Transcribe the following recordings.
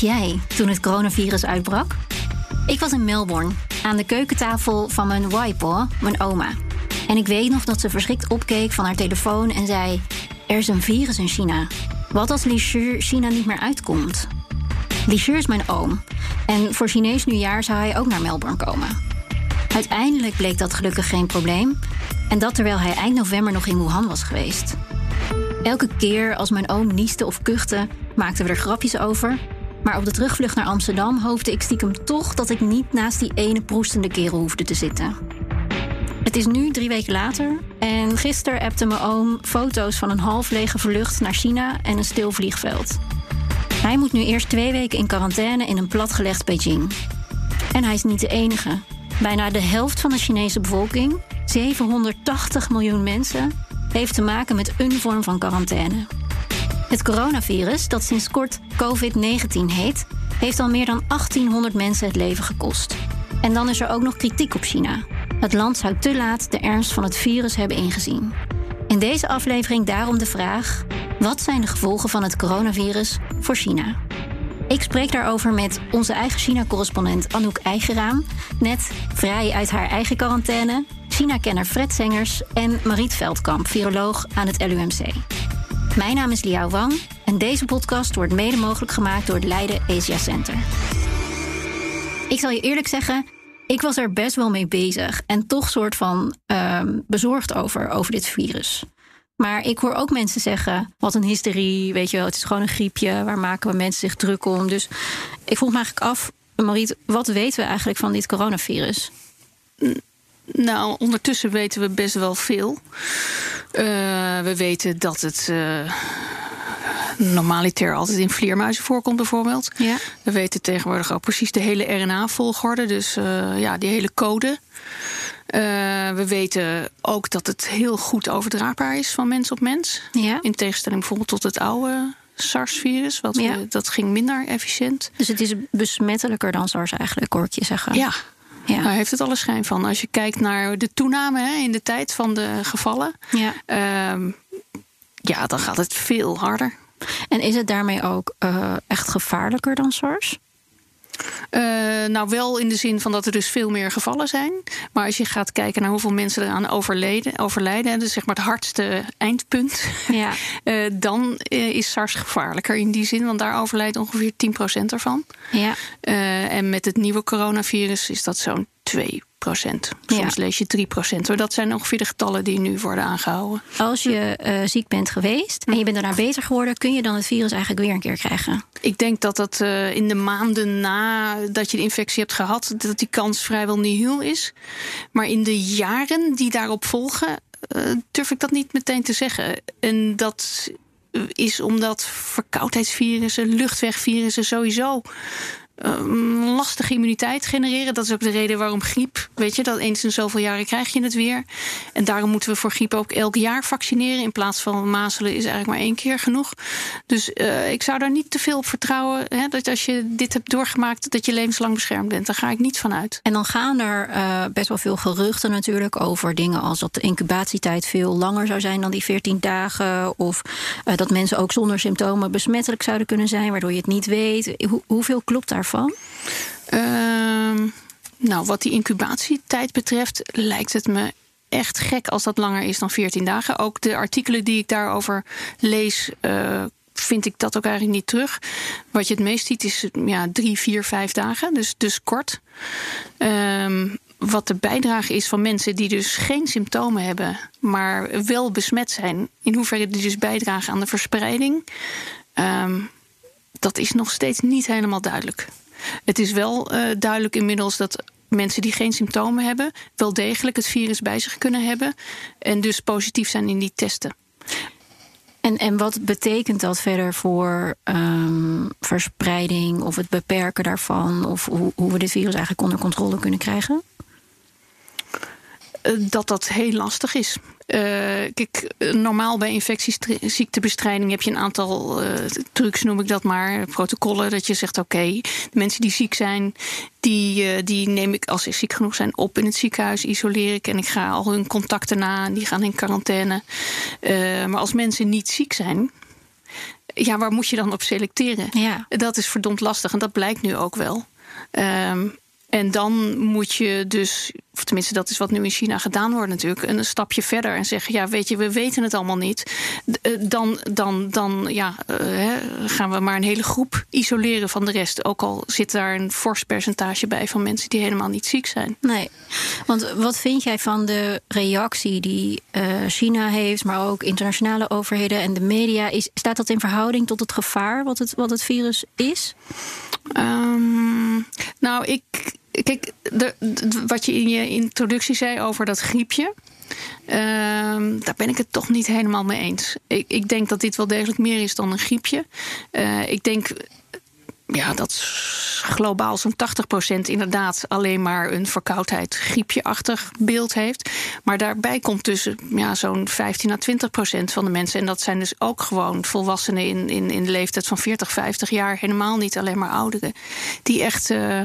Was jij toen het coronavirus uitbrak? Ik was in Melbourne, aan de keukentafel van mijn waipo, mijn oma. En ik weet nog dat ze verschrikt opkeek van haar telefoon en zei: Er is een virus in China. Wat als Li China niet meer uitkomt? Li is mijn oom. En voor Chinees nieuwjaar zou hij ook naar Melbourne komen. Uiteindelijk bleek dat gelukkig geen probleem. En dat terwijl hij eind november nog in Wuhan was geweest. Elke keer als mijn oom nieste of kuchte, maakten we er grapjes over. Maar op de terugvlucht naar Amsterdam hoopte ik stiekem toch dat ik niet naast die ene proestende kerel hoefde te zitten. Het is nu drie weken later en gisteren appte mijn oom foto's van een half lege vlucht naar China en een stil vliegveld. Hij moet nu eerst twee weken in quarantaine in een platgelegd Beijing. En hij is niet de enige. Bijna de helft van de Chinese bevolking, 780 miljoen mensen, heeft te maken met een vorm van quarantaine. Het coronavirus, dat sinds kort COVID-19 heet, heeft al meer dan 1800 mensen het leven gekost. En dan is er ook nog kritiek op China. Het land zou te laat de ernst van het virus hebben ingezien. In deze aflevering daarom de vraag: wat zijn de gevolgen van het coronavirus voor China? Ik spreek daarover met onze eigen China-correspondent Anouk Eigeraam, net vrij uit haar eigen quarantaine, China-kenner Fred Sengers en Mariet Veldkamp, viroloog aan het LUMC. Mijn naam is Liao Wang en deze podcast wordt mede mogelijk gemaakt door het Leiden Asia Center. Ik zal je eerlijk zeggen, ik was er best wel mee bezig en toch soort van ehm, bezorgd over, over dit virus. Maar ik hoor ook mensen zeggen: wat een hysterie, weet je wel, het is gewoon een griepje, waar maken we mensen zich druk om? Dus ik vroeg me eigenlijk af, Mariet, wat weten we eigenlijk van dit coronavirus? Nou, ondertussen weten we best wel veel. Uh, we weten dat het. Uh, normaliter altijd in vleermuizen voorkomt, bijvoorbeeld. Ja. We weten tegenwoordig ook precies de hele RNA-volgorde, dus uh, ja, die hele code. we weten ook dat het heel goed overdraagbaar is van mens op mens. Ja. In tegenstelling bijvoorbeeld tot het oude SARS-virus. Ja. Dat ging minder efficiënt. Dus het is besmettelijker dan SARS eigenlijk, hoor ik je zeggen. Ja, Ja. Daar heeft het alle schijn van. Als je kijkt naar de toename hè, in de tijd van de gevallen, Ja. ehm, ja, dan gaat het veel harder. En is het daarmee ook uh, echt gevaarlijker dan SARS? Uh, nou, wel in de zin van dat er dus veel meer gevallen zijn. Maar als je gaat kijken naar hoeveel mensen eraan overleden, overlijden, dus zeg maar het hardste eindpunt, Ja. uh, dan is SARS gevaarlijker in die zin, want daar overlijdt ongeveer 10% ervan. Ja. En met het nieuwe coronavirus is dat zo'n 2% Soms Ja. lees je 3 procent. Dat zijn ongeveer de getallen die nu worden aangehouden. Als je uh, ziek bent geweest en je bent daarna beter geworden, kun je dan het virus eigenlijk weer een keer krijgen? Ik denk dat dat uh, in de maanden nadat je de infectie hebt gehad, dat die kans vrijwel nihil is. Maar in de jaren die daarop volgen, uh, durf ik dat niet meteen te zeggen. En dat is omdat verkoudheidsvirussen, luchtwegvirussen sowieso um, lastige immuniteit genereren. Dat is ook de reden waarom griep, weet je, dat eens in zoveel jaren krijg je het weer. En daarom moeten we voor griep ook elk jaar vaccineren. In plaats van mazelen is eigenlijk maar één keer genoeg. Dus uh, ik zou daar niet te veel op vertrouwen. Hè, dat als je dit hebt doorgemaakt, dat je levenslang beschermd bent. Daar ga ik niet van uit. En dan gaan er uh, best wel veel geruchten natuurlijk over dingen als dat de incubatietijd veel langer zou zijn dan die 14 dagen. Of uh, dat mensen ook zonder symptomen besmettelijk zouden kunnen zijn, waardoor je het niet weet. Hoe, hoeveel klopt daarvan? Uh, nou, wat die incubatietijd betreft, lijkt het me echt gek als dat langer is dan 14 dagen. Ook de artikelen die ik daarover lees. Uh, vind ik dat ook eigenlijk niet terug. Wat je het meest ziet is ja, drie, vier, vijf dagen. Dus, dus kort. Um, wat de bijdrage is van mensen die dus geen symptomen hebben, maar wel besmet zijn. In hoeverre die dus bijdragen aan de verspreiding. Um, dat is nog steeds niet helemaal duidelijk. Het is wel uh, duidelijk inmiddels dat mensen die geen symptomen hebben, wel degelijk het virus bij zich kunnen hebben. En dus positief zijn in die testen. En, en wat betekent dat verder voor um, verspreiding of het beperken daarvan? Of hoe, hoe we dit virus eigenlijk onder controle kunnen krijgen? Eh, dat dat heel lastig is. Uh, kijk, normaal bij infectieziektebestrijding heb je een aantal uh, trucs, noem ik dat maar, protocollen. Dat je zegt: oké, okay, de mensen die ziek zijn, die, uh, die neem ik als ze ziek genoeg zijn op in het ziekenhuis, isoleer ik en ik ga al hun contacten na en die gaan in quarantaine. maar als mensen niet ziek zijn, ja, waar moet je dan op selecteren? Ja. Dat is verdomd lastig en dat blijkt nu ook wel. Um, en dan moet je dus, of tenminste dat is wat nu in China gedaan wordt natuurlijk, een stapje verder en zeggen, ja weet je, we weten het allemaal niet. Eh, dan, dan, dan ja, uh, gaan we maar een hele groep isoleren van de rest. Ook al zit daar een fors percentage bij van mensen die helemaal niet ziek zijn. Nee, want wat vind jij van de reactie die uh, China heeft, maar ook internationale overheden en de media? Is, staat dat in verhouding tot het gevaar wat het, wat het virus is? Um, nou, ik, kijk, de, wat je in je introductie zei over dat griepje. Uh, daar ben ik het toch niet helemaal mee eens. Ik, ik, denk dat dit wel degelijk meer is dan een griepje. Uh, ik denk ja, dat globaal zo'n 80% inderdaad alleen maar een verkoudheid, griepjeachtig beeld heeft. Maar daarbij komt tussen ja, zo'n 15 à 20% van de mensen. En dat zijn dus ook gewoon volwassenen in, in, in de leeftijd van 40, 50 jaar. Helemaal niet alleen maar ouderen. Die echt uh,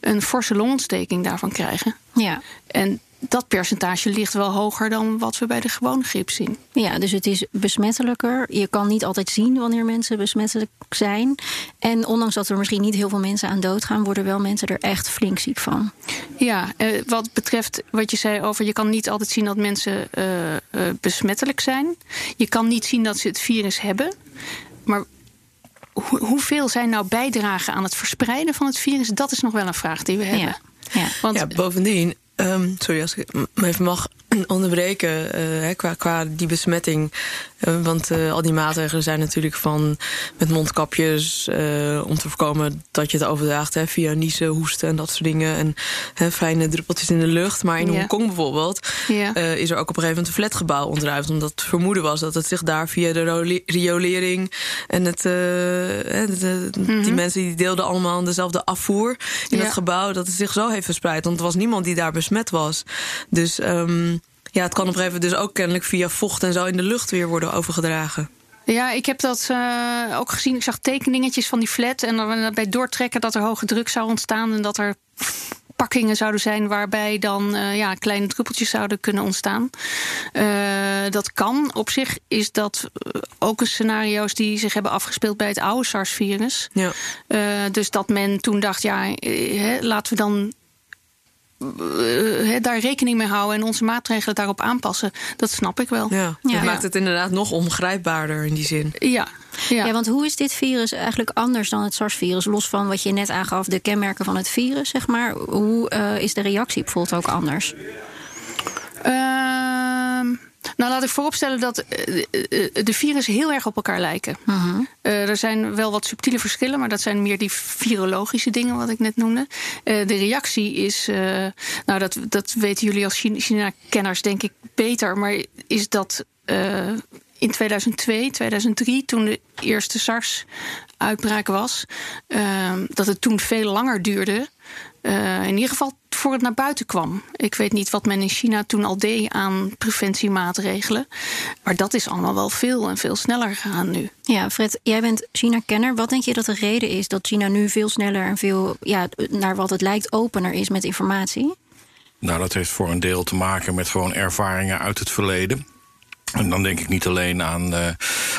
een forse longontsteking daarvan krijgen. Ja. En dat percentage ligt wel hoger dan wat we bij de gewone griep zien. Ja, dus het is besmettelijker. Je kan niet altijd zien wanneer mensen besmettelijk zijn. En ondanks dat er misschien niet heel veel mensen aan dood gaan, worden wel mensen er echt flink ziek van. Ja, eh, wat betreft wat je zei over je kan niet altijd zien dat mensen uh, uh, besmettelijk zijn. Je kan niet zien dat ze het virus hebben. Maar hoeveel zijn nou bijdragen aan het verspreiden van het virus? Dat is nog wel een vraag die we hebben. Ja. Ja. Want, ja, bovendien, Um, sorry als ik me even mag onderbreken uh, qua, qua die besmetting. Uh, want uh, al die maatregelen zijn natuurlijk van met mondkapjes om te voorkomen dat je het overdraagt hè, via niezen, hoesten en dat soort dingen. En hè, fijne druppeltjes in de lucht. Maar in yeah. Hongkong bijvoorbeeld is er ook op een gegeven moment een flatgebouw ontruimd. Omdat het vermoeden was dat het zich daar via de riolering en het, de, de, mm -hmm. die mensen die deelden allemaal dezelfde afvoer in Ja. het gebouw, dat het zich zo heeft verspreid. Want er was niemand die daar besmet was. Dus um, ja, het kan op een gegeven moment dus ook kennelijk via vocht en zo in de lucht weer worden overgedragen. Ja, ik heb dat uh, ook gezien. Ik zag tekeningetjes van die flat. En dan bij doortrekken dat er hoge druk zou ontstaan. En dat er pakkingen zouden zijn waarbij dan uh, ja, kleine druppeltjes zouden kunnen ontstaan. Uh, dat kan. Op zich is dat ook een scenario's die zich hebben afgespeeld bij het oude SARS-virus. Ja. dus dat men toen dacht, ja, hè, laten we dan uh, daar rekening mee houden en onze maatregelen daarop aanpassen. Dat snap ik wel. Ja, dat ja. maakt het inderdaad nog ongrijpbaarder in die zin. Ja. Ja. ja, want hoe is dit virus eigenlijk anders dan het SARS-virus? Los van wat je net aangaf, de kenmerken van het virus, zeg maar. Hoe uh, is de reactie bijvoorbeeld ook anders? Uh, nou, laat ik vooropstellen dat de virussen heel erg op elkaar lijken. Uh -huh. uh, er zijn wel wat subtiele verschillen, maar dat zijn meer die virologische dingen, wat ik net noemde. Uh, de reactie is, nou, dat, dat weten jullie als China-kenners, denk ik, beter, maar is dat in 2002, 2003, toen de eerste SARS-uitbraak was, dat het toen veel langer duurde. Uh, in ieder geval voor het naar buiten kwam. Ik weet niet wat men in China toen al deed aan preventiemaatregelen. Maar dat is allemaal wel veel en veel sneller gegaan nu. Ja, Fred, jij bent China-kenner. Wat denk je dat de reden is dat China nu veel sneller en veel, ja, naar wat het lijkt, opener is met informatie? Nou, dat heeft voor een deel te maken met gewoon ervaringen uit het verleden. En dan denk ik niet alleen aan, uh,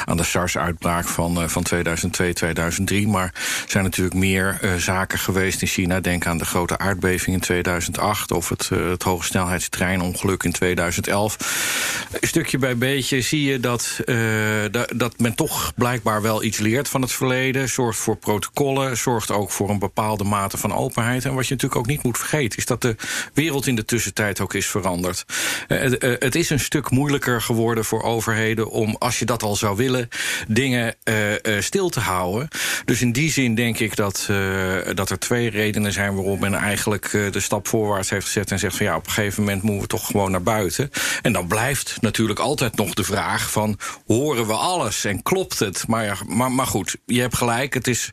aan de SARS-uitbraak van, uh, van 2002, 2003. Maar er zijn natuurlijk meer uh, zaken geweest in China. Denk aan de grote aardbeving in 2008 of het, het hogesnelheidstreinongeluk in 2011. Een stukje bij beetje zie je dat, da, dat men toch blijkbaar wel iets leert van het verleden. Zorgt voor protocollen, zorgt ook voor een bepaalde mate van openheid. En wat je natuurlijk ook niet moet vergeten, is dat de wereld in de tussentijd ook is veranderd. het is een stuk moeilijker geworden voor overheden om, als je dat al zou willen, dingen stil te houden. Dus in die zin denk ik dat, dat er twee redenen zijn waarom men eigenlijk de stap voorwaarts heeft gezet en zegt van ja, op een gegeven moment moeten we toch gewoon naar buiten. En dan blijft natuurlijk altijd nog de vraag van horen we alles en klopt het? Maar, ja, maar, maar goed, je hebt gelijk. Het is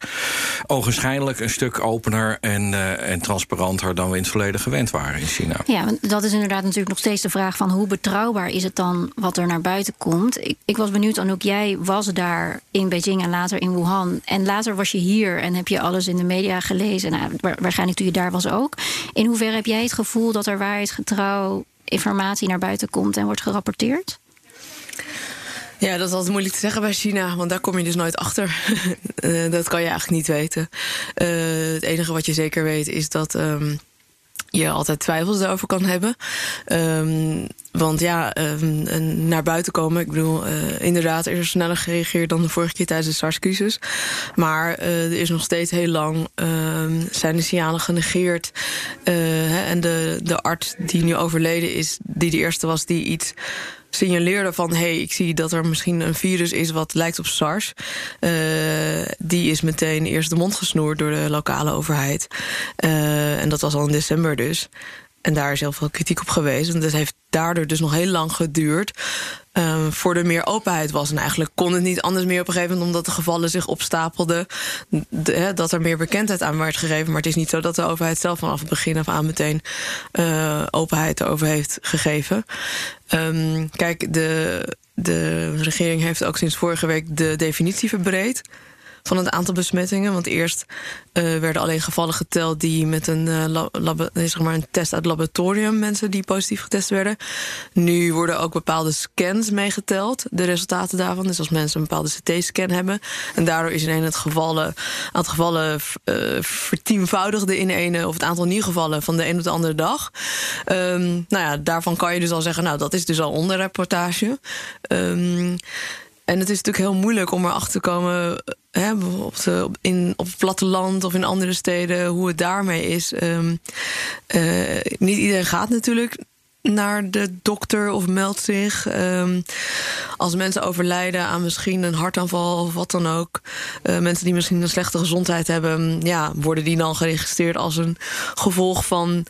ogenschijnlijk een stuk opener en, en transparanter dan we in het verleden gewend waren in China. Ja, dat is inderdaad natuurlijk nog steeds de vraag van hoe betrouwbaar is het dan wat er naar buiten komt. Ik, ik was benieuwd, Anouk, jij was daar in Beijing en later in Wuhan. En later was je hier en heb je alles in de media gelezen. Nou, waarschijnlijk toen je daar was ook. In hoeverre heb jij het gevoel dat er waarheidsgetrouw informatie naar buiten komt en wordt gerapporteerd? Ja, dat is altijd moeilijk te zeggen bij China, want daar kom je dus nooit achter. uh, dat kan je eigenlijk niet weten. Uh, het enige wat je zeker weet is dat um, je altijd twijfels erover kan hebben. Um, want ja, um, naar buiten komen, ik bedoel, inderdaad is er sneller gereageerd dan de vorige keer tijdens de SARS-crisis. Maar er is nog steeds heel lang zijn de signalen genegeerd. Hè, en de, de arts die nu overleden is, die de eerste was die iets signaleerde van... hey, ik zie dat er misschien een virus is wat lijkt op SARS. Uh, die is meteen eerst de mond gesnoerd door de lokale overheid. Uh, en dat was al in december dus. En daar is heel veel kritiek op geweest. En dat heeft daardoor dus nog heel lang geduurd um, voor er meer openheid was. En eigenlijk kon het niet anders meer op een gegeven moment... omdat de gevallen zich opstapelden, de, dat er meer bekendheid aan werd gegeven. Maar het is niet zo dat de overheid zelf vanaf het begin af aan... meteen uh, openheid erover heeft gegeven. Um, kijk, de, de regering heeft ook sinds vorige week de definitie verbreed van het aantal besmettingen. Want eerst uh, werden alleen gevallen geteld die met een, uh, lab, zeg maar een test uit het laboratorium, mensen die positief getest werden. Nu worden ook bepaalde scans meegeteld, de resultaten daarvan. Dus als mensen een bepaalde CT-scan hebben. En daardoor is in het gevallen, aantal gevallen uh, vertienvoudigde in ene, of het aantal nieuwe gevallen van de een op de andere dag. Um, nou ja, daarvan kan je dus al zeggen, nou dat is dus al onderreportage. Um, en het is natuurlijk heel moeilijk om erachter te komen op, de, in, op het platteland of in andere steden hoe het daarmee is. Um, uh, niet iedereen gaat natuurlijk naar de dokter of meldt zich. Um, als mensen overlijden aan misschien een hartaanval of wat dan ook. Uh, mensen die misschien een slechte gezondheid hebben. Ja, worden die dan geregistreerd als een gevolg van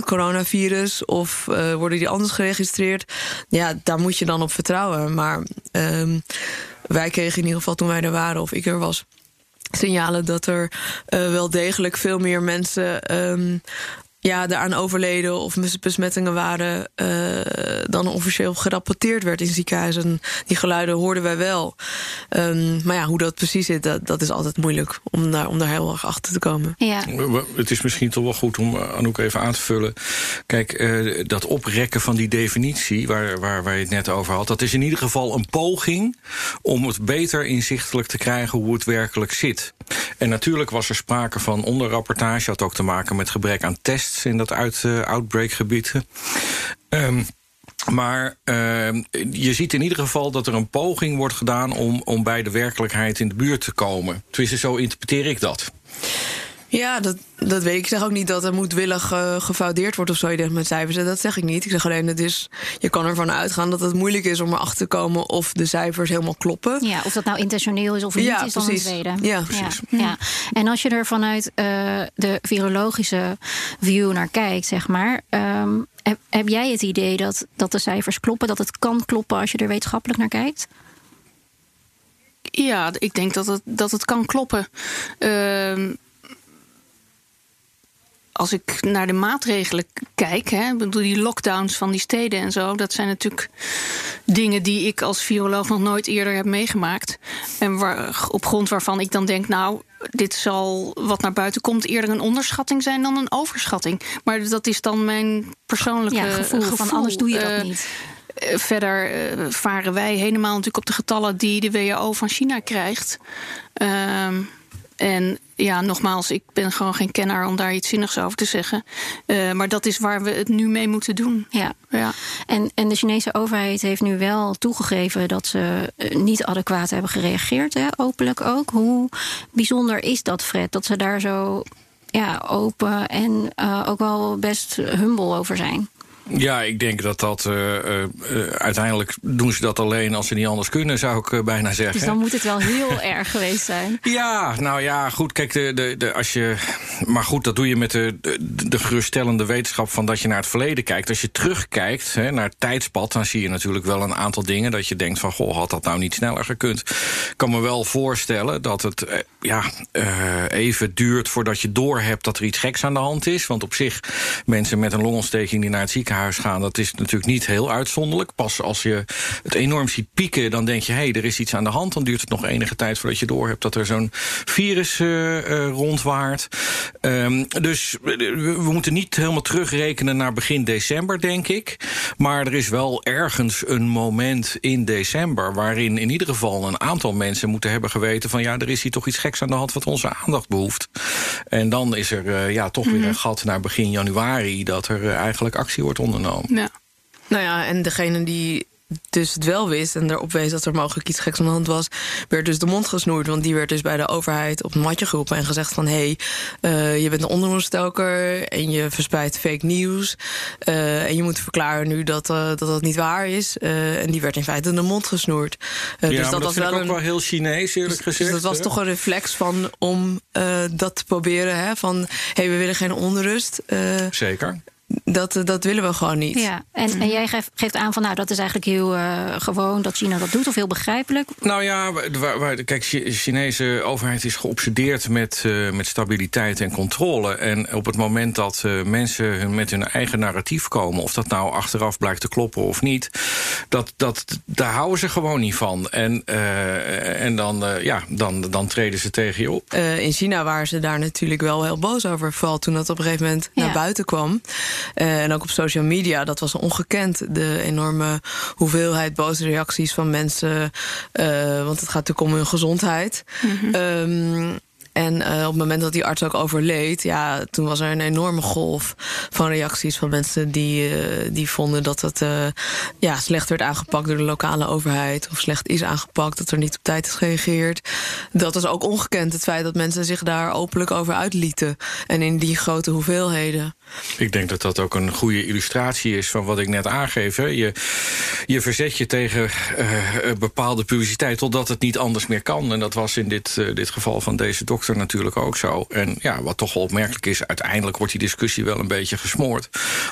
coronavirus? Of worden die anders geregistreerd? Ja, daar moet je dan op vertrouwen. Maar um, wij kregen in ieder geval toen wij er waren, of ik er was signalen dat er uh, wel degelijk veel meer mensen um, ja, daaraan overleden of besmettingen waren uh, dan officieel gerapporteerd werd in ziekenhuizen. Die geluiden hoorden wij wel. Um, maar ja, hoe dat precies zit, dat, dat is altijd moeilijk om daar, om daar heel erg achter te komen. Ja. Het is misschien toch wel goed om eh, Anouk even aan te vullen. Kijk, uh, dat oprekken van die definitie waar, waar, waar je het net over had, dat is in ieder geval een poging om het beter inzichtelijk te krijgen hoe het werkelijk zit. En natuurlijk was er sprake van onderrapportage, had ook te maken met gebrek aan tests in dat uit, uh, outbreakgebied. Um, maar uh, je ziet in ieder geval dat er een poging wordt gedaan om, om bij de werkelijkheid in de buurt te komen. Tenminste, zo interpreteer ik dat. Ja, dat, dat weet ik. Ik zeg ook niet dat er moedwillig uh, gefoudeerd wordt of zo met cijfers. Dat zeg ik niet. Ik zeg alleen, het is, je kan ervan uitgaan dat het moeilijk is om erachter te komen of de cijfers helemaal kloppen. Ja, of dat nou intentioneel is of niet, ja, is precies. dan een tweede. Ja, precies. Ja, ja. En als je er vanuit uh, de virologische view naar kijkt, zeg maar. Um, heb, heb jij het idee dat, dat de cijfers kloppen? Dat het kan kloppen als je er wetenschappelijk naar kijkt? Ja, ik denk dat het, dat het kan kloppen. Uh, als ik naar de maatregelen kijk, hè, bedoel die lockdowns van die steden en zo, dat zijn natuurlijk dingen die ik als viroloog nog nooit eerder heb meegemaakt. En waar, op grond waarvan ik dan denk, nou, dit zal wat naar buiten komt eerder een onderschatting zijn dan een overschatting. Maar dat is dan mijn persoonlijke ja, gevoel, gevoel. Van anders doe je dat uh, niet. Verder uh, varen wij helemaal natuurlijk op de getallen die de WHO van China krijgt. Uh, en ja, nogmaals, ik ben gewoon geen kenner om daar iets zinnigs over te zeggen. Uh, maar dat is waar we het nu mee moeten doen. Ja. ja. En, en de Chinese overheid heeft nu wel toegegeven dat ze niet adequaat hebben gereageerd, hè, openlijk ook. Hoe bijzonder is dat, Fred, dat ze daar zo ja, open en uh, ook wel best humble over zijn? Ja, ik denk dat dat uh, uh, uiteindelijk doen ze dat alleen als ze niet anders kunnen, zou ik bijna zeggen. Dus dan moet het wel heel erg geweest zijn. Ja, nou ja, goed. Kijk, de, de, de, als je. Maar goed, dat doe je met de, de, de geruststellende wetenschap van dat je naar het verleden kijkt. Als je terugkijkt hè, naar het tijdspad, dan zie je natuurlijk wel een aantal dingen dat je denkt van goh, had dat nou niet sneller gekund. Ik kan me wel voorstellen dat het ja, even duurt voordat je doorhebt dat er iets geks aan de hand is. Want op zich, mensen met een longontsteking die naar het ziekenhuis gaan, dat is natuurlijk niet heel uitzonderlijk. Pas als je het enorm ziet pieken, dan denk je, hé, hey, er is iets aan de hand. Dan duurt het nog enige tijd voordat je doorhebt dat er zo'n virus uh, uh, rondwaart. Um, dus we moeten niet helemaal terugrekenen naar begin december, denk ik. Maar er is wel ergens een moment in december waarin in ieder geval een aantal mensen moeten hebben geweten van ja, er is hier toch iets geks aan de hand wat onze aandacht behoeft. En dan is er uh, ja, toch mm -hmm. weer een gat naar begin januari dat er eigenlijk actie wordt ondernomen. Ja. Nou ja, en degene die dus het wel wist en erop wees dat er mogelijk iets geks aan de hand was, werd dus de mond gesnoerd. Want die werd dus bij de overheid op een matje geroepen en gezegd van hé, hey, uh, je bent een onderhoestoker en je verspreidt fake nieuws. Uh, en je moet verklaren nu dat, uh, dat dat niet waar is. en die werd in feite de mond gesnoerd. ja, dus dat, dat was wel ook een, wel heel Chinees, eerlijk dus, gezegd. Dus dat was toch een reflex van om dat te proberen. Hè, van hé, hey, we willen geen onrust. Zeker dat, dat willen we gewoon niet. Ja, en, en jij geeft, geeft aan van nou, dat is eigenlijk heel uh, gewoon dat China dat doet, of heel begrijpelijk. Nou ja, waar, waar, kijk, de Chinese overheid is geobsedeerd met, uh, met stabiliteit en controle. En op het moment dat uh, mensen met hun eigen narratief komen, of dat nou achteraf blijkt te kloppen of niet, dat, dat, daar houden ze gewoon niet van. En, en dan, ja, dan, dan treden ze tegen je op. in China waren ze daar natuurlijk wel heel boos over, vooral toen dat op een gegeven moment ja. naar buiten kwam. Uh, en ook op social media, dat was ongekend. De enorme hoeveelheid boze reacties van mensen. Uh, want het gaat natuurlijk om hun gezondheid. Mm -hmm. um, en uh, op het moment dat die arts ook overleed, ja, toen was er een enorme golf van reacties van mensen die, uh, die vonden dat het uh, ja, slecht werd aangepakt door de lokale overheid. Of slecht is aangepakt, dat er niet op tijd is gereageerd. Dat was ook ongekend, het feit dat mensen zich daar openlijk over uitlieten. En in die grote hoeveelheden. Ik denk dat dat ook een goede illustratie is van wat ik net aangeef. Je, je verzet je tegen bepaalde publiciteit totdat het niet anders meer kan. En dat was in dit, dit geval van deze dokter natuurlijk ook zo. En ja, wat toch wel opmerkelijk is, uiteindelijk wordt die discussie wel een beetje gesmoord.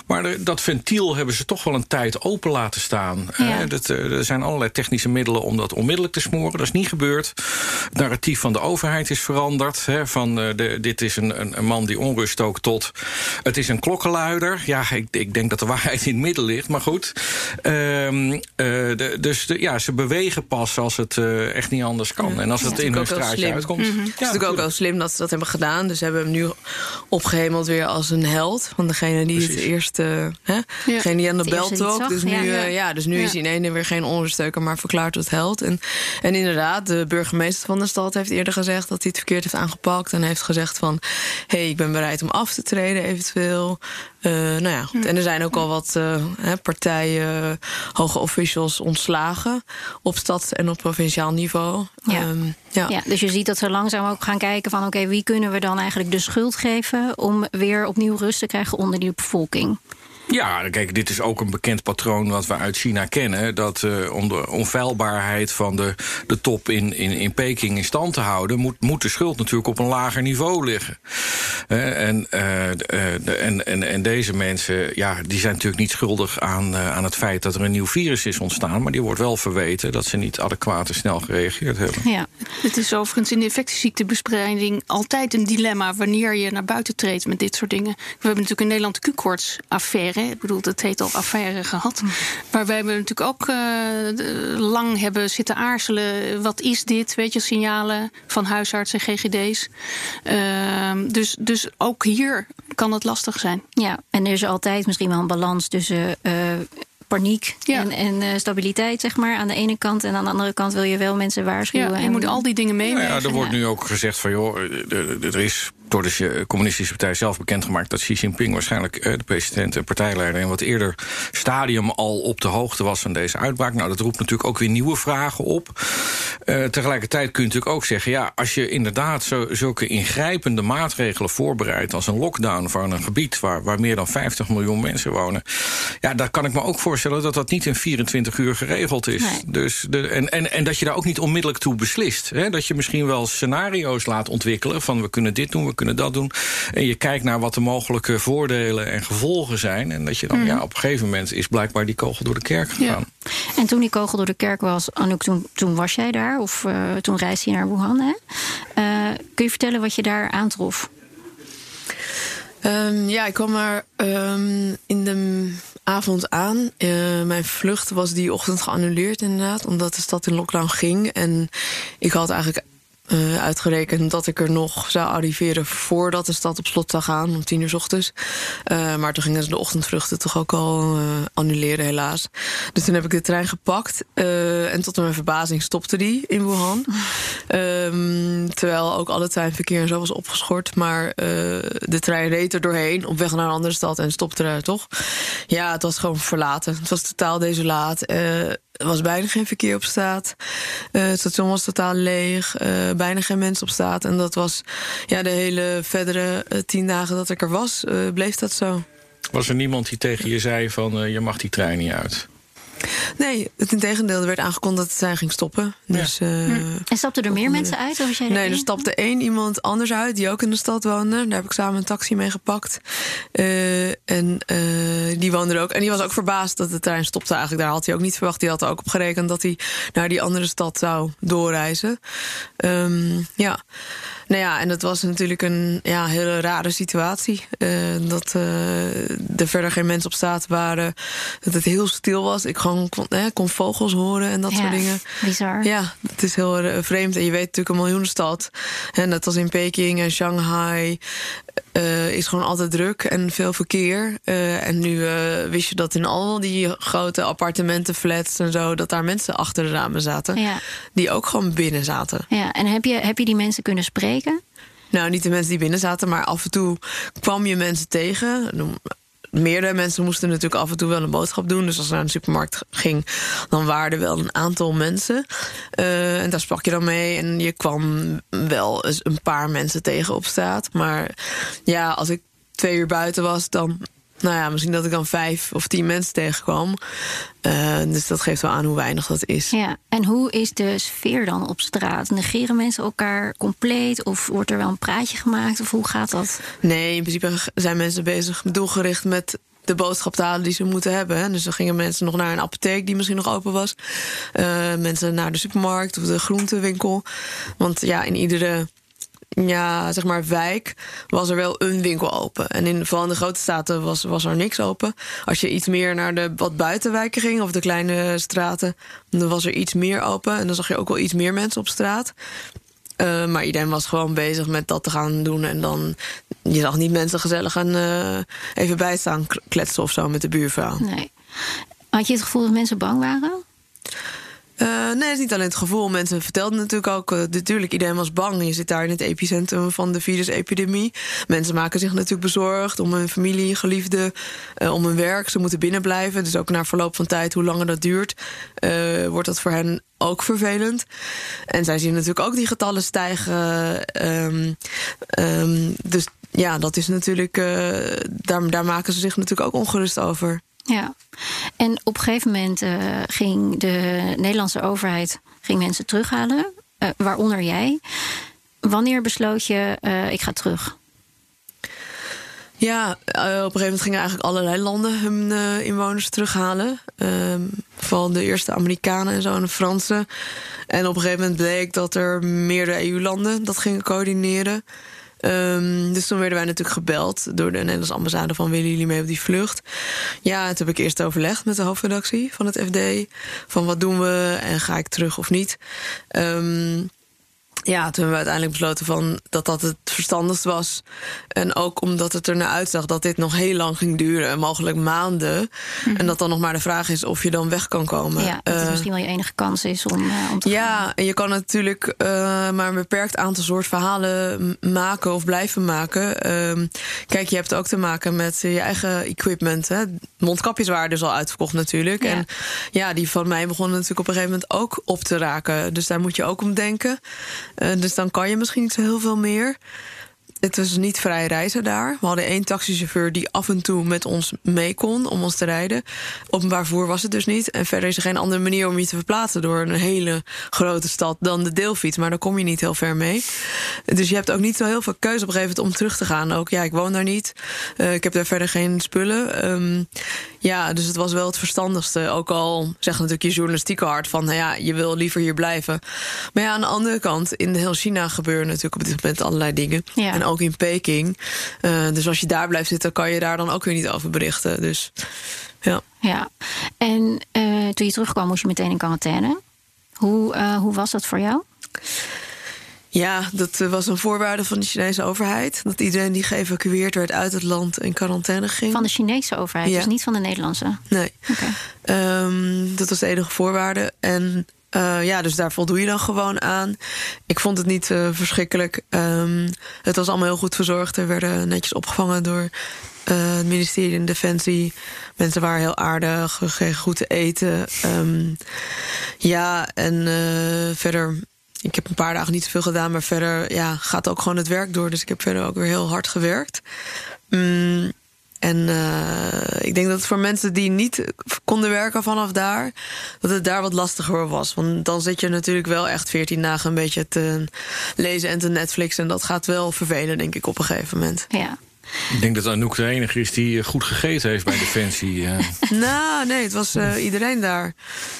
Maar dat ventiel hebben ze toch wel een tijd open laten staan. Ja. Dat, uh, er zijn allerlei technische middelen om dat onmiddellijk te smoren. Dat is niet gebeurd. Het narratief van de overheid is veranderd. Hè, van uh, de, dit is een, een, man die onrust stookt tot het is een klokkenluider. Ja, ik, ik denk dat de waarheid in het midden ligt, maar goed. Um, de, dus de, ja, ze bewegen pas als het echt niet anders kan. Ja. En als het in hun straatje uitkomt. Mm -hmm. ja, ook wel slim dat ze dat hebben gedaan. Dus ze hebben hem nu opgehemeld weer als een held. Van degene die Precies. het eerste... Hè? Ja. Degene die aan de bel trok. Dus nu, ja, ja. Uh, ja, dus nu ja. is hij in ene weer geen ondersteuker... maar verklaard tot held. En, en inderdaad, de burgemeester van de stad heeft eerder gezegd... dat hij het verkeerd heeft aangepakt. En heeft gezegd van... hé, hey, ik ben bereid om af te treden eventueel. Uh, nou ja, goed. En er zijn ook al wat uh, partijen, hoge officials ontslagen... op stad- en op provinciaal niveau. Ja. Um, ja. ja, dus je ziet dat ze langzaam ook gaan kijken van... oké, okay, wie kunnen we dan eigenlijk de schuld geven... om weer opnieuw rust te krijgen onder die bevolking? Ja, kijk, dit is ook een bekend patroon wat we uit China kennen. Dat uh, om de onfeilbaarheid van de, de top in, in, in Peking in stand te houden, moet, moet de schuld natuurlijk op een lager niveau liggen. Uh, en, uh, de, en, en, en deze mensen, ja, die zijn natuurlijk niet schuldig aan, aan het feit dat er een nieuw virus is ontstaan. Maar die wordt wel verweten dat ze niet adequaat en snel gereageerd hebben. Ja, het is overigens in de infectieziektebespreiding altijd een dilemma wanneer je naar buiten treedt met dit soort dingen. We hebben natuurlijk in Nederland de Q-koorts-affaire. Ik bedoel, dat heet al affaire gehad. Maar wij hebben natuurlijk ook uh, lang hebben zitten aarzelen. Wat is dit? Weet je, signalen van huisartsen, GGD's. Uh, dus, dus ook hier kan het lastig zijn. Ja, en er is altijd misschien wel een balans tussen. Uh, paniek ja. en, en uh, stabiliteit, zeg maar, aan de ene kant. En aan de andere kant wil je wel mensen waarschuwen. Ja, je en... moet al die dingen meenemen. Nou ja, er wordt nu ook gezegd van, joh, er is door de Communistische Partij zelf bekendgemaakt dat Xi Jinping waarschijnlijk de president en partijleider in wat eerder stadium al op de hoogte was van deze uitbraak. Nou, dat roept natuurlijk ook weer nieuwe vragen op. tegelijkertijd kun je natuurlijk ook zeggen: ja, als je inderdaad zo, zulke ingrijpende maatregelen voorbereidt als een lockdown van een gebied waar, waar meer dan 50 miljoen mensen wonen, ja, daar kan ik me ook voorstellen dat dat niet in 24 uur geregeld is. Dus de, en, en, en dat je daar ook niet onmiddellijk toe beslist. Hè? Dat je misschien wel scenario's laat ontwikkelen van we kunnen dit doen, we kunnen dat doen. En je kijkt naar wat de mogelijke voordelen en gevolgen zijn. En dat je dan, mhm. ja, op een gegeven moment is blijkbaar die kogel door de kerk gegaan. En toen die kogel door de kerk was, Anouk, toen, toen was jij daar? Of uh, toen reisde je naar Wuhan, hè? Uh, kun je vertellen wat je daar aantrof? Um, ja, ik kwam er um, in de avond aan. Uh, mijn vlucht was die ochtend geannuleerd inderdaad, omdat de stad in lockdown ging. En ik had eigenlijk uh, uitgerekend dat ik er nog zou arriveren voordat de stad op slot zou gaan, om tien uur s ochtends. Uh, maar toen gingen ze de ochtendvluchten toch ook al uh, annuleren, helaas. Dus toen heb ik de trein gepakt. en tot mijn verbazing stopte die in Wuhan. um, terwijl ook alle treinverkeer en zo was opgeschort. Maar de trein reed er doorheen op weg naar een andere stad en stopte er toch. Ja, het was gewoon verlaten. Het was totaal desolaat. Er was bijna geen verkeer op straat. Uh, het station was totaal leeg. Uh, bijna geen mensen op straat. En dat was ja, de hele verdere uh, tien dagen dat ik er was, bleef dat zo. Was er niemand die tegen je zei van je mag die trein niet uit? Nee, het integendeel. Er werd aangekondigd dat het zijn ging stoppen. Dus, uh, En stapten er meer mensen uit? Of jij nee, er stapte één iemand anders uit die ook in de stad woonde. Daar heb ik samen een taxi mee gepakt. Uh, en uh, die woonde er ook. En die was ook verbaasd dat de trein stopte eigenlijk. Daar had hij ook niet verwacht. Die had er ook op gerekend dat hij naar die andere stad zou doorreizen. Um, ja. Nou ja, en dat was natuurlijk een ja, hele rare situatie. Uh, dat uh, er verder geen mensen op straat waren. Dat het heel stil was. Ik gewoon kon, eh, kon vogels horen en dat soort dingen. Bizar. Ja, het is heel uh, vreemd. En je weet natuurlijk een miljoenenstad. En dat was in Peking en Shanghai. Uh, is gewoon altijd druk en veel verkeer. Uh, en nu uh, wist je dat in al die grote appartementen, flats en zo, dat daar mensen achter de ramen zaten. Ja. Die ook gewoon binnen zaten. Ja, en heb je, heb je die mensen kunnen spreken? Nou, niet de mensen die binnen zaten, maar af en toe kwam je mensen tegen meerdere mensen moesten natuurlijk af en toe wel een boodschap doen. Dus als je naar de supermarkt ging, dan waren er wel een aantal mensen. Uh, en daar sprak je dan mee. En je kwam wel eens een paar mensen tegen op straat. Maar ja, als ik twee uur buiten was, dan nou ja, misschien dat ik dan vijf of tien mensen tegenkwam. Uh, dus dat geeft wel aan hoe weinig dat is. Ja, en hoe is de sfeer dan op straat? Negeren mensen elkaar compleet? Of wordt er wel een praatje gemaakt? Of hoe gaat dat? Nee, in principe zijn mensen bezig doelgericht met de boodschap te halen die ze moeten hebben. Dus dan gingen mensen nog naar een apotheek die misschien nog open was. Uh, mensen naar de supermarkt of de groentewinkel. Want ja, in iedere ja, zeg maar, wijk was er wel een winkel open. En in vooral in de grote staten was, was er niks open. Als je iets meer naar de wat buitenwijken ging, of de kleine straten, dan was er iets meer open. En dan zag je ook wel iets meer mensen op straat. Uh, maar iedereen was gewoon bezig met dat te gaan doen. En dan, je zag niet mensen gezellig gaan uh, even bijstaan kletsen of zo met de buurvrouw. Nee. Had je het gevoel dat mensen bang waren? Uh, nee, het is niet alleen het gevoel. Mensen vertelden natuurlijk ook... Uh, natuurlijk, iedereen was bang. Je zit daar in het epicentrum van de virusepidemie. Mensen maken zich natuurlijk bezorgd om hun familie, geliefden... Uh, om hun werk. Ze moeten binnen blijven. Dus ook na verloop van tijd, hoe langer dat duurt... wordt dat voor hen ook vervelend. En zij zien natuurlijk ook die getallen stijgen. Um, um, dus ja, dat is natuurlijk... daar, daar maken ze zich natuurlijk ook ongerust over. Ja, en op een gegeven moment uh, ging de Nederlandse overheid ging mensen terughalen, uh, waaronder jij. Wanneer besloot je, uh, ik ga terug? Ja, op een gegeven moment gingen eigenlijk allerlei landen hun inwoners terughalen. Ehm, vooral de eerste Amerikanen en zo en de Fransen. En op een gegeven moment bleek dat er meerdere EU-landen dat gingen coördineren. Um, dus toen werden wij natuurlijk gebeld door de Nederlandse ambassade van willen jullie mee op die vlucht? Ja, toen heb ik eerst overlegd met de hoofdredactie van het FD. Van wat doen we en ga ik terug of niet? Um, ja, toen hebben we uiteindelijk besloten van dat dat het verstandigst was. En ook omdat het er naar uitzag dat dit nog heel lang ging duren, mogelijk maanden. Mhm. En dat dan nog maar de vraag is of je dan weg kan komen. Ja, dat het uh, misschien wel je enige kans is om, uh, om te Ja, en je kan natuurlijk uh, maar een beperkt aantal soort verhalen maken of blijven maken. Ehm, kijk, je hebt ook te maken met je eigen equipment. Hè. Mondkapjes waren dus al uitverkocht natuurlijk. Ja. En ja, die van mij begonnen natuurlijk op een gegeven moment ook op te raken. Dus daar moet je ook om denken. Dus dan kan je misschien niet zo heel veel meer. Het was niet vrij reizen daar. We hadden één taxichauffeur die af en toe met ons mee kon om ons te rijden. Openbaar voer was het dus niet. En verder is er geen andere manier om je te verplaatsen door een hele grote stad dan de deelfiets. Maar daar kom je niet heel ver mee. Dus je hebt ook niet zo heel veel keuze op een gegeven moment om terug te gaan. Ook ja, ik woon daar niet. Uh, ik heb daar verder geen spullen. Um, ja, dus het was wel het verstandigste. Ook al zegt natuurlijk je journalistieke hart van, nou ja, je wil liever hier blijven. Maar ja, aan de andere kant, in heel China gebeuren natuurlijk op dit moment allerlei dingen. Ja. En ook in Peking. Uh, dus als je daar blijft zitten, kan je daar dan ook weer niet over berichten. Dus ja. Ja, en uh, toen je terugkwam, moest je meteen in quarantaine. Hoe, uh, hoe was dat voor jou? Ja, dat was een voorwaarde van de Chinese overheid. Dat iedereen die geëvacueerd werd uit het land in quarantaine ging. Van de Chinese overheid, ja. dus niet van de Nederlandse? Nee. Okay. Um, dat was de enige voorwaarde. En uh, ja, dus daar voldoe je dan gewoon aan. Ik vond het niet uh, verschrikkelijk. Um, het was allemaal heel goed verzorgd. Er werden netjes opgevangen door uh, het ministerie in Defensie. Mensen waren heel aardig, kregen goed te eten. Um, ja, en verder ik heb een paar dagen niet zoveel gedaan, maar verder ja, gaat ook gewoon het werk door. Dus ik heb verder ook weer heel hard gewerkt. Mm, en uh, ik denk dat het voor mensen die niet konden werken vanaf daar, dat het daar wat lastiger was. Want dan zit je natuurlijk wel echt 14 dagen een beetje te lezen en te Netflix. En dat gaat wel vervelen, denk ik, op een gegeven moment. Ja. Ik denk dat Anouk de enige is die eh, goed gegeten heeft bij Defensie. Uh. nou, nee, het was uh, iedereen daar.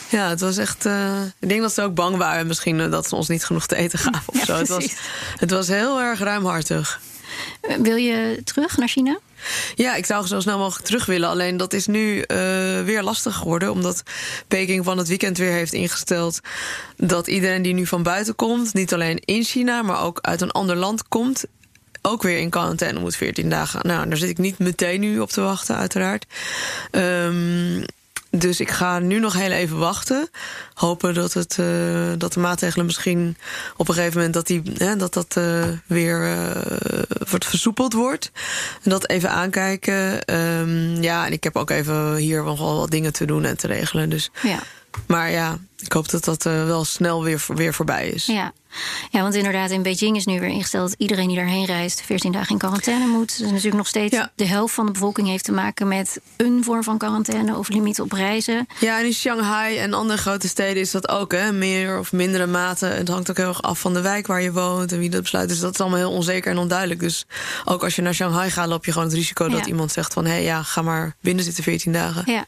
Ja, het was echt. Uh, ik denk dat ze ook bang waren, misschien dat ze ons niet genoeg te eten gaven of ja, zo. Het was, het was heel erg ruimhartig. Wil je terug naar China? Ja, ik zou zo snel mogelijk terug willen. Alleen dat is nu uh, weer lastig geworden. Omdat Peking van het weekend weer heeft ingesteld dat iedereen die nu van buiten komt, niet alleen in China, maar ook uit een ander land komt, ook weer in quarantaine moet 14 dagen. Nou, daar zit ik niet meteen nu op te wachten, uiteraard. Um, dus ik ga nu nog heel even wachten. Hopen dat, het, uh, dat de maatregelen misschien op een gegeven moment dat die, hè, dat, dat uh, weer uh, wordt versoepeld wordt. En dat even aankijken. Um, ja, en ik heb ook even hier nog wel wat dingen te doen en te regelen. Dus. Ja. Maar ja, ik hoop dat dat uh, wel snel weer, weer voorbij is. Ja. ja, want inderdaad, in Beijing is nu weer ingesteld dat iedereen die daarheen reist 14 dagen in quarantaine moet. Dus natuurlijk nog steeds ja. de helft van de bevolking heeft te maken met een vorm van quarantaine of limiet op reizen. Ja, en in Shanghai en andere grote steden is dat ook, hè? Meer of mindere mate. Het hangt ook heel erg af van de wijk waar je woont en wie dat besluit. Dus dat is allemaal heel onzeker en onduidelijk. Dus ook als je naar Shanghai gaat, loop je gewoon het risico dat iemand zegt van hé, hey, ja, ga maar binnen zitten 14 dagen. Ja.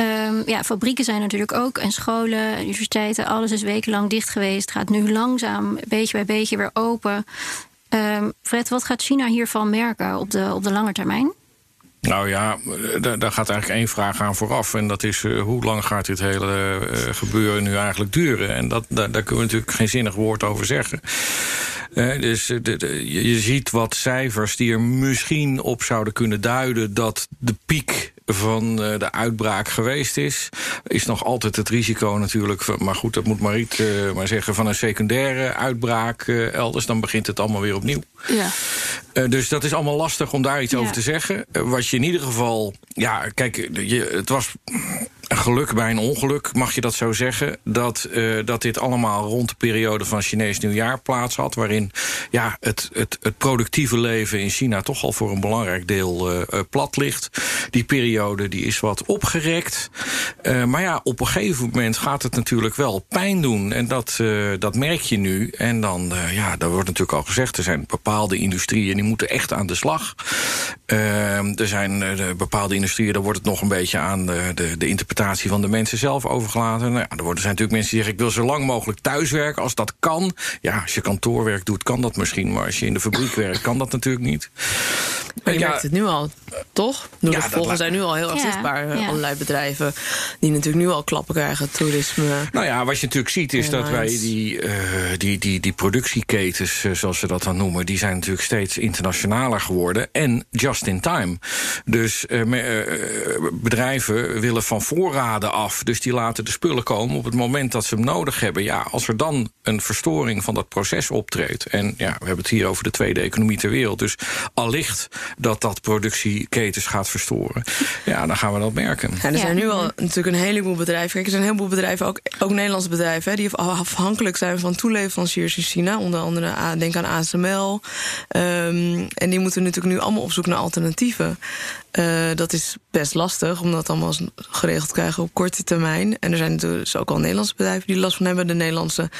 Ehm, ja, fabrieken zijn natuurlijk ook en scholen, universiteiten, alles is wekenlang dicht geweest. Gaat nu langzaam, beetje bij beetje weer open. Ehm, Fred, wat gaat China hiervan merken op de, op de lange termijn? Nou ja, daar, daar gaat eigenlijk één vraag aan vooraf. En dat is uh, hoe lang gaat dit hele uh, gebeuren nu eigenlijk duren? En dat, daar, daar kunnen we natuurlijk geen zinnig woord over zeggen. Dus je ziet wat cijfers die er misschien op zouden kunnen duiden dat de piek van de uitbraak geweest is. Is nog altijd het risico natuurlijk, maar goed, dat moet Mariet uh, maar zeggen, van een secundaire uitbraak uh, elders. Dan begint het allemaal weer opnieuw. Ja. Uh, dus dat is allemaal lastig om daar iets ja. over te zeggen. wat je in ieder geval, ja, kijk, je, het was geluk bij een ongeluk, mag je dat zo zeggen. Dat, uh, dat dit allemaal rond de periode van Chinees nieuwjaar plaats had. Waarin ja, het, het, het productieve leven in China toch al voor een belangrijk deel uh, plat ligt. Die periode die is wat opgerekt. Maar ja, op een gegeven moment gaat het natuurlijk wel pijn doen. En dat, dat merk je nu. En dan, ja, daar wordt natuurlijk al gezegd, er zijn bepaalde industrieën die moeten echt aan de slag. er zijn bepaalde industrieën, daar wordt het nog een beetje aan de, de, de interpretatie interpretatie van de mensen zelf overgelaten. Nou, ja, er worden zijn natuurlijk mensen die zeggen: ik wil zo lang mogelijk thuiswerken als dat kan. Ja, als je kantoorwerk doet, kan dat misschien, maar als je in de fabriek werkt, kan dat natuurlijk niet. Maar je Ja, merkt het nu al, toch? De Ja, gevolgen dat zijn nu al heel erg zichtbaar. ja. Allerlei bedrijven die natuurlijk nu al klappen krijgen. Toerisme. Nou ja, wat je natuurlijk ziet is dat wij die, eh, die, die, die productieketens, eh, zoals ze dat dan noemen, die zijn natuurlijk steeds internationaler geworden en just in time. Dus eh, bedrijven willen van voorraden af, dus die laten de spullen komen op het moment dat ze hem nodig hebben. Ja, als er dan een verstoring van dat proces optreedt, en ja, we hebben het hier over de tweede economie ter wereld, dus allicht dat dat productieketens gaat verstoren, ja, dan gaan we dat merken. Ja, er zijn nu al natuurlijk een heleboel bedrijven. Kijk, er zijn een heleboel bedrijven, ook, ook Nederlandse bedrijven, hè, die afhankelijk zijn van toeleveranciers in China. Onder andere, denk aan ASML. Ehm, en die moeten natuurlijk nu allemaal op zoek naar alternatieven. Eh, dat is best lastig, om dat allemaal geregeld te krijgen op korte termijn. En er zijn natuurlijk dus ook al Nederlandse bedrijven die last van hebben. De Nederlandse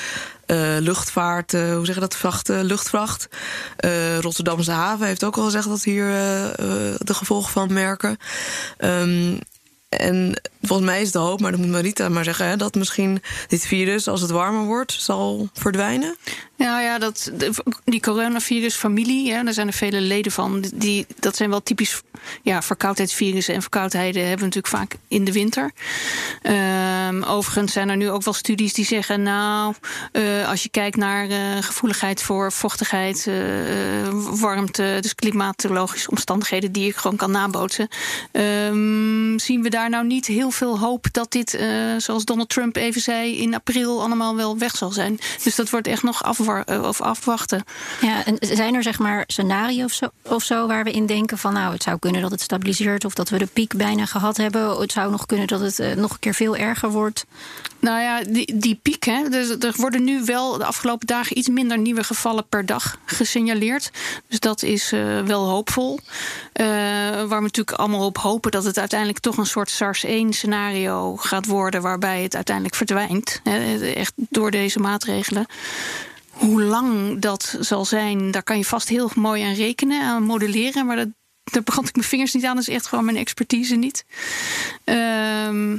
eh, luchtvaart, eh, hoe zeg je dat, vrachten, luchtvracht. Rotterdamse haven heeft ook al gezegd dat hier de gevolgen van merken. Ehm, en volgens mij is de hoop, maar dat moet Marita maar zeggen, hè, dat misschien dit virus, als het warmer wordt, zal verdwijnen. Nou ja, dat, die coronavirusfamilie, hè, daar zijn er vele leden van. Die, dat zijn wel typisch ja, verkoudheidsvirussen. En verkoudheden hebben we natuurlijk vaak in de winter. Ehm, overigens zijn er nu ook wel studies die zeggen... nou, eh, als je kijkt naar eh, gevoeligheid voor vochtigheid, eh, warmte... dus klimatologische omstandigheden die ik gewoon kan nabootsen... ehm, zien we daar nou niet heel veel hoop dat dit, eh, zoals Donald Trump even zei... in april allemaal wel weg zal zijn. Dus dat wordt echt nog eh, of afwachten. Ja, en zijn er zeg maar scenario's of zo, of zo waar we in denken van nou, het zou kunnen dat het stabiliseert of dat we de piek bijna gehad hebben. Het zou nog kunnen dat het eh, nog een keer veel erger wordt. Nou ja, die, die piek, hè, dus er worden nu wel de afgelopen dagen iets minder nieuwe gevallen per dag gesignaleerd. Dus dat is eh, wel hoopvol. Eh, waar we natuurlijk allemaal op hopen dat het uiteindelijk toch een soort SARS-1-scenario gaat worden, waarbij het uiteindelijk verdwijnt. Hè, echt door deze maatregelen. Hoe lang dat zal zijn, daar kan je vast heel mooi aan rekenen, aan modelleren. Maar dat, daar brand ik mijn vingers niet aan. Dat is echt gewoon mijn expertise niet. Ehm,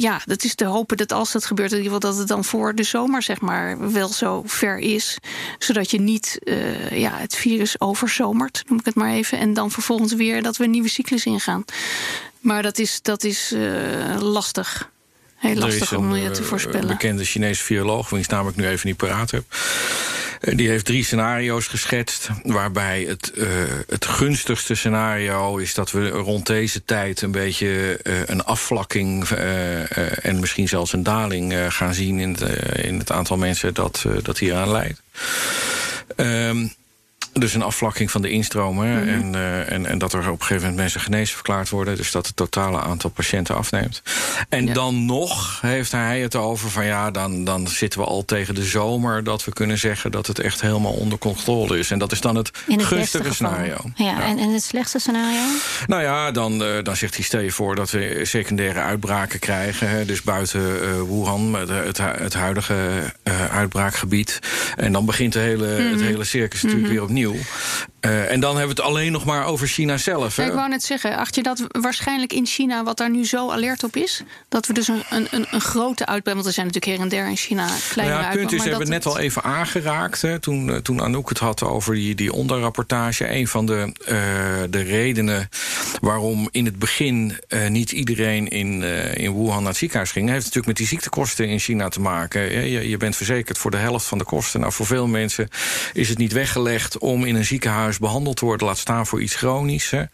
ja, dat is te hopen dat als dat gebeurt, in ieder geval dat het dan voor de zomer zeg maar wel zo ver is, zodat je niet eh, ja, het virus overzomert, noem ik het maar even, en dan vervolgens weer dat we een nieuwe cyclus ingaan. Maar dat is, dat is eh, lastig. Heel lastig om een, je te eh, voorspellen. bekende Chinese viroloog, wiens naam ik nu even niet paraat heb. Eh, Die heeft drie scenario's geschetst. Waarbij het, eh, het gunstigste scenario is dat we rond deze tijd een beetje een afvlakking en misschien zelfs een daling gaan zien in het, in het aantal mensen dat, dat hieraan leidt. Ehm, dus een afvlakking van de instromen. Mhm. en, eh, en, en dat er op een gegeven moment mensen genezen verklaard worden. Dus dat het totale aantal patiënten afneemt. En Ja. dan nog heeft hij het over van ja, dan, dan zitten we al tegen de zomer dat we kunnen zeggen dat het echt helemaal onder controle is. En dat is dan het, het gunstige scenario. Ja, En, en het slechtste scenario? Nou ja, dan, eh, dan zegt hij: stel je voor dat we secundaire uitbraken krijgen. Hè, dus buiten eh, Wuhan, het, het, het huidige uitbraakgebied. En dan begint de hele, het hele circus natuurlijk weer opnieuw. pneu Eh, en dan hebben we het alleen nog maar over China zelf. Hè? Ik wou net zeggen, acht je dat waarschijnlijk in China, wat daar nu zo alert op is, dat we dus een, een, een, grote uitbraak, want er zijn natuurlijk her en der in China kleine Nou ja, punt is, we hebben het dat net al even aangeraakt. Hè, toen, eh, toen Anouk het had over die, die onderrapportage. Een van de, eh, de redenen waarom in het begin niet iedereen in, in Wuhan naar het ziekenhuis ging, heeft natuurlijk met die ziektekosten in China te maken. Je, je bent verzekerd voor de helft van de kosten. Nou, voor veel mensen is het niet weggelegd om in een ziekenhuis behandeld worden, laat staan voor iets chronisch. Hè.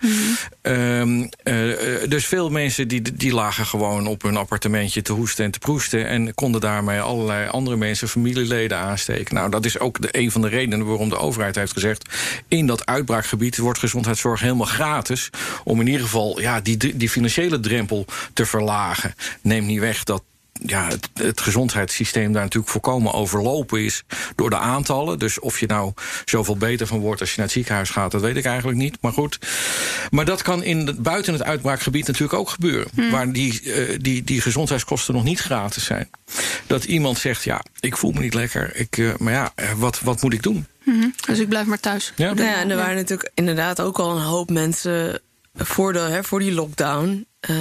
Ehm, eh, eh, dus veel mensen die, die lagen gewoon op hun appartementje te hoesten en te proesten. En konden daarmee allerlei andere mensen, familieleden aansteken. Nou, dat is ook de, een van de redenen waarom de overheid heeft gezegd. In dat uitbraakgebied wordt gezondheidszorg helemaal gratis. Om in ieder geval ja, die, die financiële drempel te verlagen. Neem niet weg dat ja, het, het gezondheidssysteem daar natuurlijk volkomen overlopen is door de aantallen. Dus of je nou zoveel beter van wordt als je naar het ziekenhuis gaat, dat weet ik eigenlijk niet. Maar goed. Maar dat kan in buiten het uitbraakgebied natuurlijk ook gebeuren. Waar die, eh, die, die gezondheidskosten nog niet gratis zijn. Dat iemand zegt, ja, ik voel me niet lekker. Ik, eh, maar ja, eh, wat, wat moet ik doen? Dus ik blijf maar thuis. Ja? Ja, en er waren natuurlijk inderdaad ook al een hoop mensen voor, de, hè, voor die lockdown... Uh,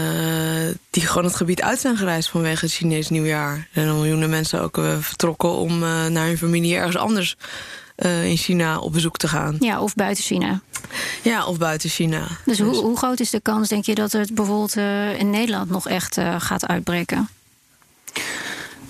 die gewoon het gebied uit zijn gereisd vanwege het Chinees nieuwjaar. En miljoenen mensen ook uh, vertrokken om uh, naar hun familie ergens anders in China op bezoek te gaan. Ja, of buiten China. Ja, of buiten China. Dus, dus. Hoe, hoe, groot is de kans, denk je, dat het bijvoorbeeld in Nederland nog echt gaat uitbreken?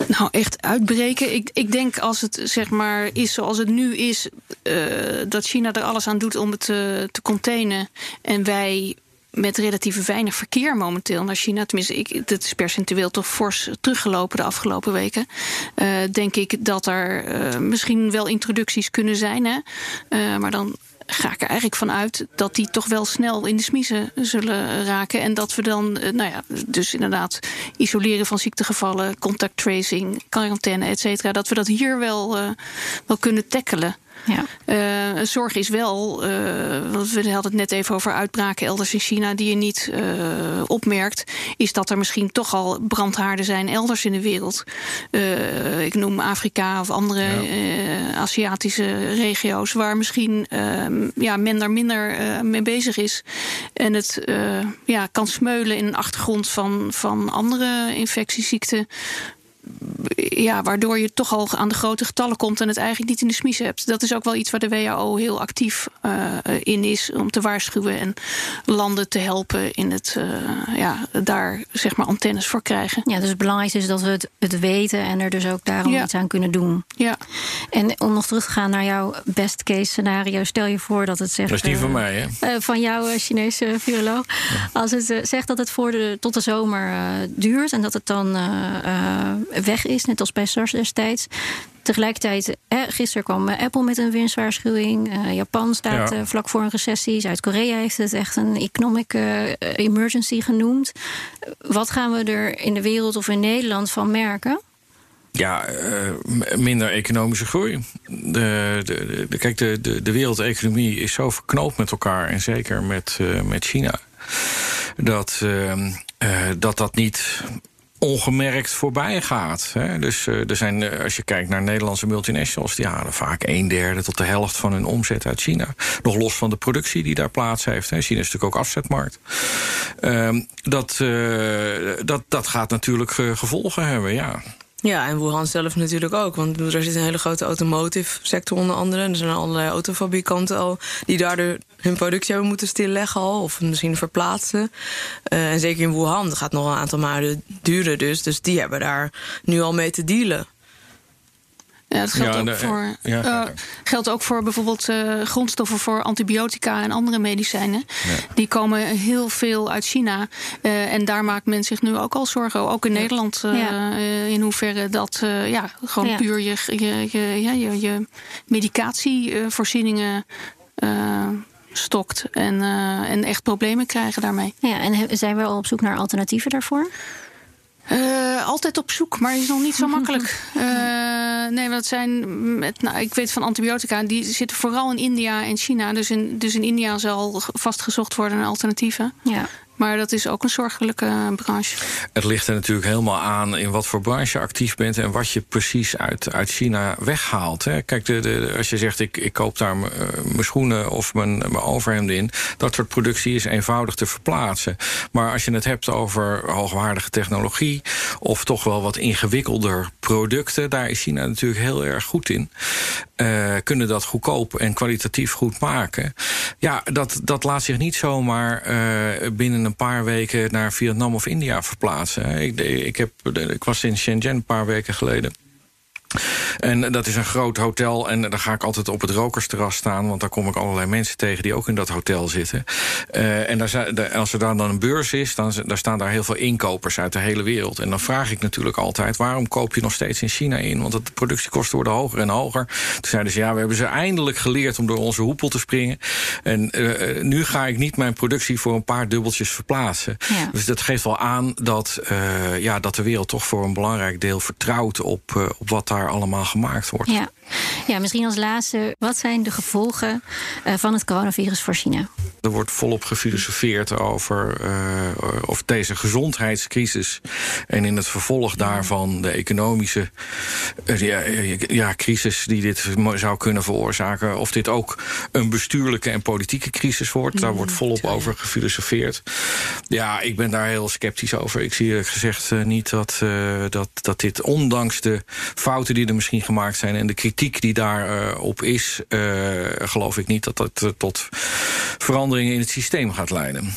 Nou, echt uitbreken. Ik, ik denk als het zeg maar is zoals het nu is, uh, dat China er alles aan doet om het te, te containen. En wij met relatief weinig verkeer momenteel naar China. Tenminste, ik, dat is percentueel toch fors teruggelopen de afgelopen weken. Uh, denk ik dat er misschien wel introducties kunnen zijn. Hè? Maar dan ga ik er eigenlijk van uit dat die toch wel snel in de smiezen zullen raken. En dat we dan, nou ja, dus inderdaad isoleren van ziektegevallen, contact tracing, quarantaine, et cetera, dat we dat hier wel, uh, wel kunnen tackelen. Ja. Uh, zorg is wel, uh, want we hadden het net even over uitbraken elders in China die je niet uh, opmerkt, is dat er misschien toch al brandhaarden zijn elders in de wereld. ik noem Afrika of andere ja. Aziatische regio's waar misschien ja, men daar minder mee bezig is en het ja, kan smeulen in een achtergrond van, van andere infectieziekten ja, waardoor je toch al aan de grote getallen komt en het eigenlijk niet in de smies hebt. Dat is ook wel iets waar de WHO heel actief uh, in is om te waarschuwen en landen te helpen in het uh, ja, daar zeg maar antennes voor krijgen. Ja, dus het belangrijkste is dat we het, het weten en er dus ook daarom ja. iets aan kunnen doen. Ja. En om nog terug te gaan naar jouw best case scenario, stel je voor dat het zegt. Dat is die van mij, hè? van jouw Chinese viroloog. Ja. Als het zegt dat het voor de, tot de zomer duurt en dat het dan weg is, net als bij SARS destijds. Tegelijkertijd, gisteren kwam Apple met een winstwaarschuwing. Uh, Japan staat ja. uh, vlak voor een recessie. Zuid-Korea heeft het echt een economic uh, emergency genoemd. Wat gaan we er in de wereld of in Nederland van merken? Ja, minder economische groei. De, de, de, kijk, de, de, de wereldeconomie is zo verknoopt met elkaar. En zeker met, met China. Dat, dat dat niet ongemerkt voorbij gaat. Hè. Dus uh, er zijn, uh, als je kijkt naar Nederlandse multinationals, die halen vaak een derde tot de helft van hun omzet uit China. Nog los van de productie die daar plaats heeft. Hè. China is natuurlijk ook afzetmarkt. Uh, dat, uh, dat, dat gaat natuurlijk gevolgen hebben, ja. Ja, en Wuhan zelf natuurlijk ook. Want er zit een hele grote automotive sector onder andere. En er zijn allerlei autofabrikanten al die daardoor hun productie hebben moeten stilleggen al. Of misschien verplaatsen. Uh, en zeker in Wuhan, dat gaat nog een aantal maanden duren dus. Dus die hebben daar nu al mee te dealen. Ja, dat geldt, ja, ook, de, voor, ja, uh, geldt ook voor bijvoorbeeld uh, grondstoffen voor antibiotica en andere medicijnen. Ja. Die komen heel veel uit China. Uh, en daar maakt men zich nu ook al zorgen. Ook in Nederland. in hoeverre dat ja, gewoon puur je, je, je, ja, je, je medicatievoorzieningen stokt. En, en echt problemen krijgen daarmee. Ja, en zijn we al op zoek naar alternatieven daarvoor? Uh, altijd op zoek, maar is nog niet zo makkelijk. Uh, nee, dat zijn. Met, nou, ik weet van antibiotica, die zitten vooral in India en China. Dus in, dus in India zal vastgezocht worden naar alternatieven. Ja. Maar dat is ook een zorgelijke branche. Het ligt er natuurlijk helemaal aan in wat voor branche je actief bent en wat je precies uit, uit China weghaalt. Hè. Kijk, de, de, als je zegt ik, ik koop daar mijn schoenen of mijn, mijn overhemden in, dat soort productie is eenvoudig te verplaatsen. Maar als je het hebt over hoogwaardige technologie of toch wel wat ingewikkelder producten, daar is China natuurlijk heel erg goed in. Uh, kunnen dat goedkoop en kwalitatief goed maken. Ja, dat, dat laat zich niet zomaar uh, binnen een paar weken naar Vietnam of India verplaatsen. Ik, ik, heb, ik was in Shenzhen een paar weken geleden. En dat is een groot hotel. En daar ga ik altijd op het rokersterras staan. Want daar kom ik allerlei mensen tegen die ook in dat hotel zitten. Uh, en daar, als er dan een beurs is, dan daar staan daar heel veel inkopers uit de hele wereld. En dan vraag ik natuurlijk altijd: waarom koop je nog steeds in China in? Want de productiekosten worden hoger en hoger. Toen zeiden ze: ja, we hebben ze eindelijk geleerd om door onze hoepel te springen. En uh, nu ga ik niet mijn productie voor een paar dubbeltjes verplaatsen. Ja. Dus dat geeft wel aan dat, uh, ja, dat de wereld toch voor een belangrijk deel vertrouwt op, op wat daar allemaal gemaakt wordt. Ja. Ja, misschien als laatste, wat zijn de gevolgen uh, van het coronavirus voor China? Er wordt volop gefilosofeerd over uh, of deze gezondheidscrisis en in het vervolg daarvan de economische uh, ja, ja, crisis die dit zou kunnen veroorzaken, of dit ook een bestuurlijke en politieke crisis wordt. Daar wordt volop over gefilosofeerd. Ja, ik ben daar heel sceptisch over. Ik zie eerlijk gezegd niet dat, dat, dat dit, ondanks de fouten die er misschien gemaakt zijn en de kritiek die daarop uh, is, geloof ik niet dat dat tot veranderingen in het systeem gaat leiden.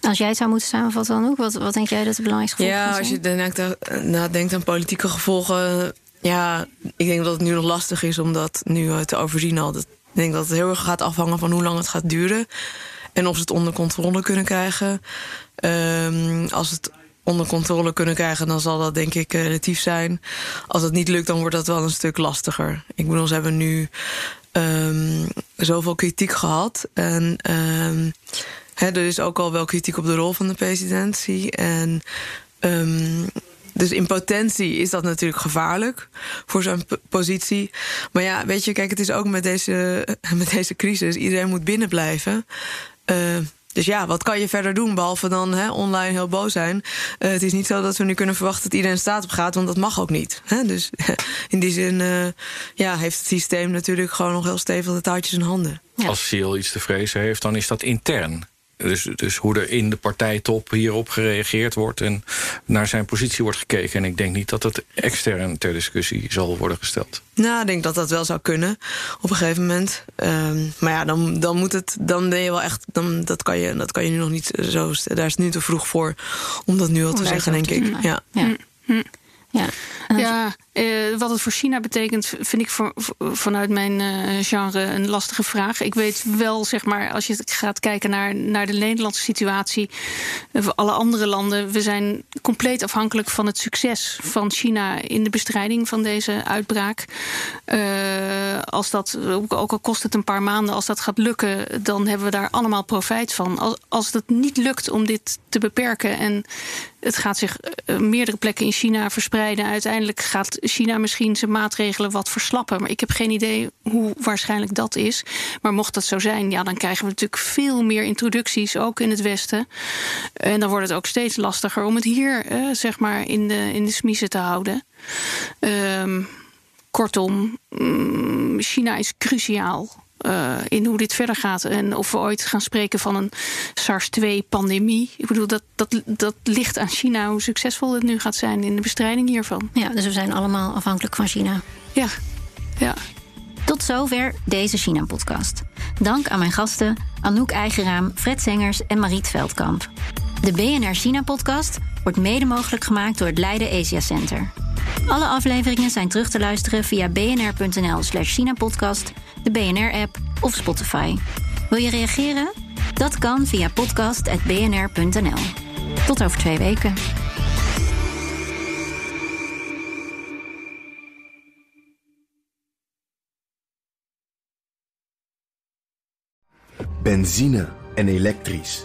Als jij het zou moeten samenvatten dan ook, wat, wat denk jij dat de belangrijkste gevolgen ja, zijn? als je nadenkt aan politieke gevolgen, ja, ik denk dat het nu nog lastig is om dat nu te overzien al. Ik denk dat het heel erg gaat afhangen van hoe lang het gaat duren en of ze het onder controle kunnen krijgen. Um, als het onder controle kunnen krijgen, dan zal dat denk ik relatief zijn. Als het niet lukt, dan wordt dat wel een stuk lastiger. Ik bedoel, ze hebben nu um, zoveel kritiek gehad. En he, er is ook al wel kritiek op de rol van de presidentie. En um, dus in potentie is dat natuurlijk gevaarlijk voor zo'n positie. Maar ja, weet je, kijk, het is ook met deze, met deze crisis. Iedereen moet binnen blijven. Uh, dus ja, wat kan je verder doen behalve dan hè, online heel boos zijn? Uh, het is niet zo dat we nu kunnen verwachten dat iedereen staat op gaat, want dat mag ook niet. Hè? Dus in die zin uh, ja, heeft het systeem natuurlijk gewoon nog heel stevig de touwtjes in handen. Als Siel iets te vrezen heeft, dan is dat intern. Dus, dus hoe er in de partijtop hierop gereageerd wordt en naar zijn positie wordt gekeken. En ik denk niet dat het extern ter discussie zal worden gesteld. Nou, ik denk dat dat wel zou kunnen op een gegeven moment. Um, maar ja, dan, dan moet het, dan ben je wel echt, dan, dat, kan je, dat kan je nu nog niet zo. Daar is het nu te vroeg voor om dat nu al te zeggen, denk ik. Ja. ja. Hm. Ja, ja uh, wat het voor China betekent, vind ik vanuit mijn uh, genre een lastige vraag. Ik weet wel, zeg maar, als je gaat kijken naar, naar de Nederlandse situatie, voor alle andere landen, we zijn compleet afhankelijk van het succes van China in de bestrijding van deze uitbraak. als dat, ook al kost het een paar maanden, als dat gaat lukken, dan hebben we daar allemaal profijt van. Als, als het niet lukt om dit te beperken en het gaat zich meerdere plekken in China verspreiden, uiteindelijk gaat China misschien zijn maatregelen wat verslappen. Maar ik heb geen idee hoe waarschijnlijk dat is. Maar mocht dat zo zijn, ja, dan krijgen we natuurlijk veel meer introducties, ook in het Westen. En dan wordt het ook steeds lastiger om het hier, eh, zeg maar, in de, in de smiezen te houden. Um, kortom, China is cruciaal. Uh, in hoe dit verder gaat. En of we ooit gaan spreken van een SARS-2-pandemie. Ik bedoel, dat, dat, dat ligt aan China hoe succesvol het nu gaat zijn in de bestrijding hiervan. Ja, dus we zijn allemaal afhankelijk van China. Ja, ja. Tot zover deze China-podcast. Dank aan mijn gasten Anouk Eigeraam, Fred Zengers en Mariet Veldkamp. De BNR China-podcast wordt mede mogelijk gemaakt door het Leiden Asia Center. Alle afleveringen zijn terug te luisteren via bnr.nl/slash China-podcast, de BNR-app of Spotify. Wil je reageren? Dat kan via podcast.bnr.nl. Tot over twee weken. Benzine en elektrisch.